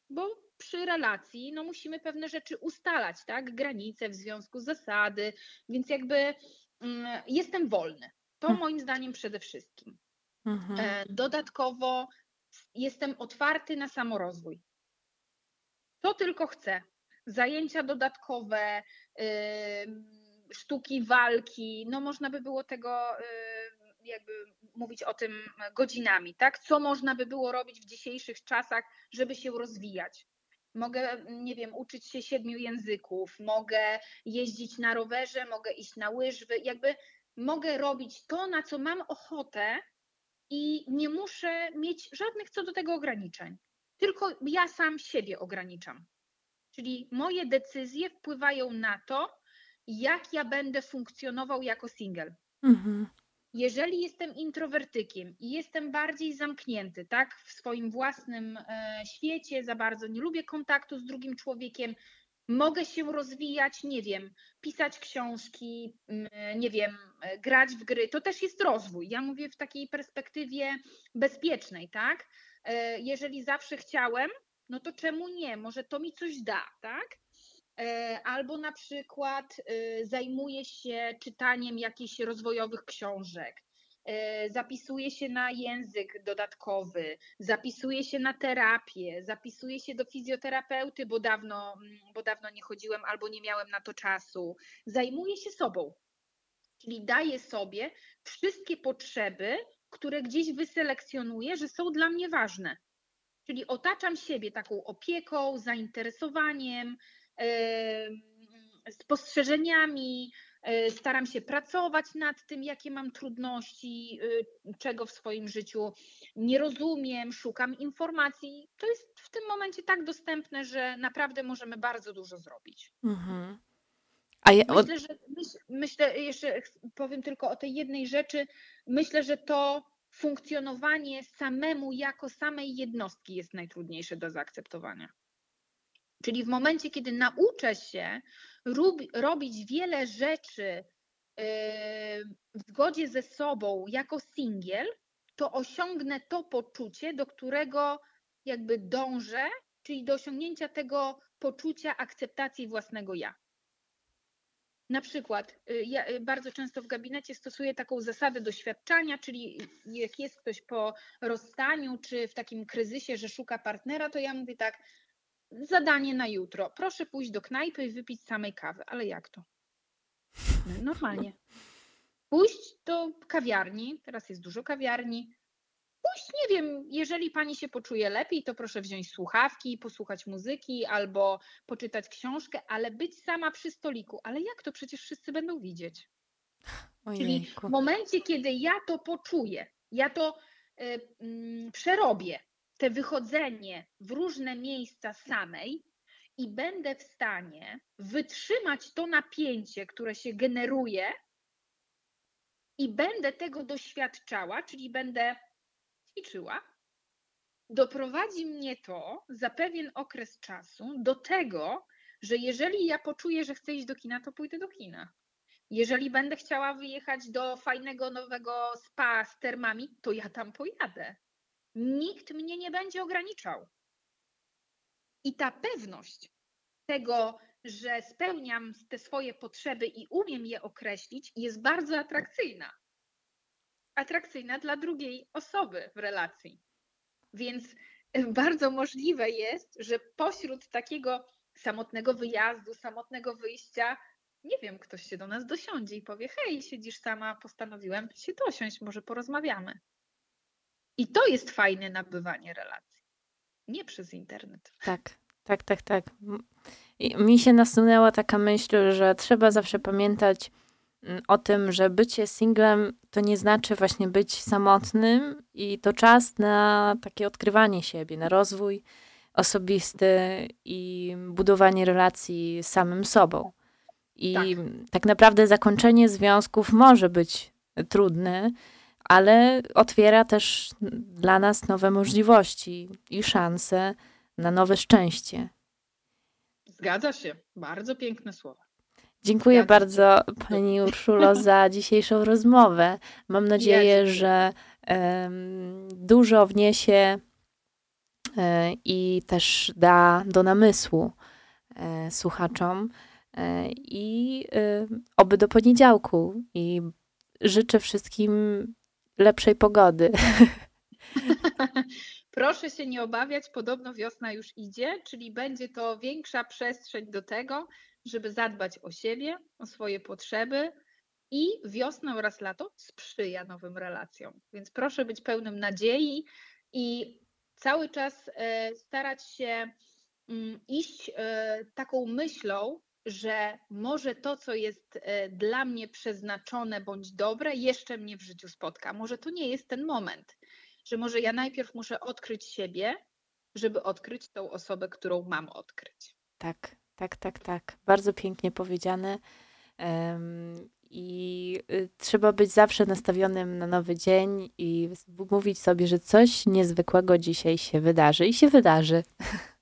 Bo przy relacji no, musimy pewne rzeczy ustalać, tak? Granice w związku, zasady, więc jakby mm, jestem wolny. To Mm. moim zdaniem przede wszystkim. Mhm. E, Dodatkowo jestem otwarty na samorozwój. To tylko chcę. Zajęcia dodatkowe, ym, sztuki walki, no można by było tego ym, jakby mówić o tym godzinami, tak? Co można by było robić w dzisiejszych czasach, żeby się rozwijać? Mogę, nie wiem, uczyć się siedmiu języków, mogę jeździć na rowerze, mogę iść na łyżwy, jakby mogę robić to, na co mam ochotę i nie muszę mieć żadnych co do tego ograniczeń. Tylko ja sam siebie ograniczam. Czyli moje decyzje wpływają na to, jak ja będę funkcjonował jako single. Mhm. Jeżeli jestem introwertykiem i jestem bardziej zamknięty, tak, w swoim własnym e, świecie, za bardzo nie lubię kontaktu z drugim człowiekiem, mogę się rozwijać, nie wiem, pisać książki, nie wiem, e, grać w gry, to też jest rozwój. Ja mówię w takiej perspektywie bezpiecznej, tak? E, Jeżeli zawsze chciałem, no to czemu nie? Może to mi coś da, tak? E, Albo na przykład e, zajmuję się czytaniem jakichś rozwojowych książek, e, zapisuję się na język dodatkowy, zapisuję się na terapię, zapisuję się do fizjoterapeuty, bo dawno, mm, bo dawno nie chodziłem albo nie miałem na to czasu. Zajmuję się sobą, czyli daję sobie wszystkie potrzeby, które gdzieś wyselekcjonuję, że są dla mnie ważne. Czyli otaczam siebie taką opieką, zainteresowaniem, em, spostrzeżeniami, e, staram się pracować nad tym, jakie mam trudności, y, czego w swoim życiu nie rozumiem, szukam informacji. To jest w tym momencie tak dostępne, że naprawdę możemy bardzo dużo zrobić. Mhm. A ja, Myślę, że myśl, myślę, jeszcze powiem tylko o tej jednej rzeczy. Myślę, że to funkcjonowanie samemu jako samej jednostki jest najtrudniejsze do zaakceptowania. Czyli w momencie, kiedy nauczę się robić wiele rzeczy yy, w zgodzie ze sobą jako singiel, to osiągnę to poczucie, do którego jakby dążę, czyli do osiągnięcia tego poczucia akceptacji własnego ja. Na przykład, y, ja y, bardzo często w gabinecie stosuję taką zasadę doświadczania, czyli jak jest ktoś po rozstaniu czy w takim kryzysie, że szuka partnera, to ja mówię tak, zadanie na jutro. Proszę pójść do knajpy i wypić samej kawy. Ale jak to? No, Normalnie. Pójść do kawiarni, teraz jest dużo kawiarni. Pójść, nie wiem, jeżeli pani się poczuje lepiej, to proszę wziąć słuchawki, posłuchać muzyki albo poczytać książkę, ale być sama przy stoliku. Ale jak to? Przecież wszyscy będą widzieć. Czyli ojejku. w momencie, kiedy ja to poczuję, ja to y, mm, przerobię, te wychodzenie w różne miejsca samej i będę w stanie wytrzymać to napięcie, które się generuje i będę tego doświadczała, czyli będę ćwiczyła, doprowadzi mnie to za pewien okres czasu do tego, że jeżeli ja poczuję, że chcę iść do kina, to pójdę do kina. Jeżeli będę chciała wyjechać do fajnego nowego spa z termami, to ja tam pojadę. Nikt mnie nie będzie ograniczał. I ta pewność tego, że spełniam te swoje potrzeby i umiem je określić, jest bardzo atrakcyjna. Atrakcyjna dla drugiej osoby w relacji. Więc e, bardzo możliwe jest, że pośród takiego samotnego wyjazdu, samotnego wyjścia, nie wiem, ktoś się do nas dosiądzie i powie: Hej, siedzisz sama, postanowiłem się dosiąść, może porozmawiamy. I to jest fajne nabywanie relacji. Nie przez internet. Tak, tak, tak, tak. I mi się nasunęła taka myśl, że trzeba zawsze pamiętać mm, o tym, że bycie singlem to nie znaczy właśnie być samotnym i to czas na takie odkrywanie siebie, na rozwój osobisty i budowanie relacji z samym sobą. I Tak. tak naprawdę zakończenie związków może być trudne, ale otwiera też dla nas nowe możliwości i szanse na nowe szczęście. Zgadza się. Bardzo piękne słowa. Dziękuję Zgadza się. bardzo Pani Urszulo za dzisiejszą rozmowę. Mam nadzieję, że em, dużo wniesie e, i też da do namysłu e, słuchaczom. E, I oby do poniedziałku. I życzę wszystkim lepszej pogody. Proszę się nie obawiać, podobno wiosna już idzie, czyli będzie to większa przestrzeń do tego, żeby zadbać o siebie, o swoje potrzeby i wiosna oraz lato sprzyja nowym relacjom. Więc proszę być pełnym nadziei i cały czas e, starać się mm, iść e, taką myślą, że może to, co jest e, dla mnie przeznaczone bądź dobre, jeszcze mnie w życiu spotka. Może to nie jest ten moment, że może ja najpierw muszę odkryć siebie, żeby odkryć tą osobę, którą mam odkryć. Tak, tak, tak, tak. Bardzo pięknie powiedziane. Em, I y, trzeba być zawsze nastawionym na nowy dzień i mówić sobie, że coś niezwykłego dzisiaj się wydarzy i się wydarzy.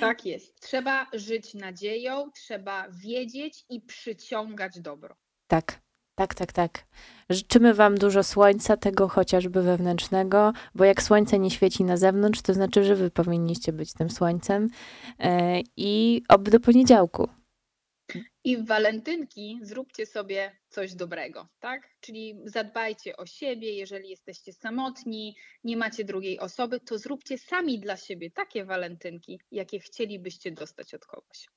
Tak jest. Trzeba żyć nadzieją, trzeba wiedzieć i przyciągać dobro. Tak, tak, tak, tak. Życzymy Wam dużo słońca, tego chociażby wewnętrznego, bo jak słońce nie świeci na zewnątrz, to znaczy, że Wy powinniście być tym słońcem. E, I oby do poniedziałku. I w walentynki zróbcie sobie coś dobrego, tak? Czyli zadbajcie o siebie, jeżeli jesteście samotni, nie macie drugiej osoby, to zróbcie sami dla siebie takie walentynki, jakie chcielibyście dostać od kogoś.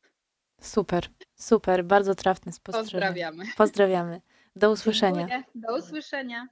Super, super, bardzo trafne spostrzeżenie. Pozdrawiamy. Pozdrawiamy. Do usłyszenia. Dziękuję. Do usłyszenia.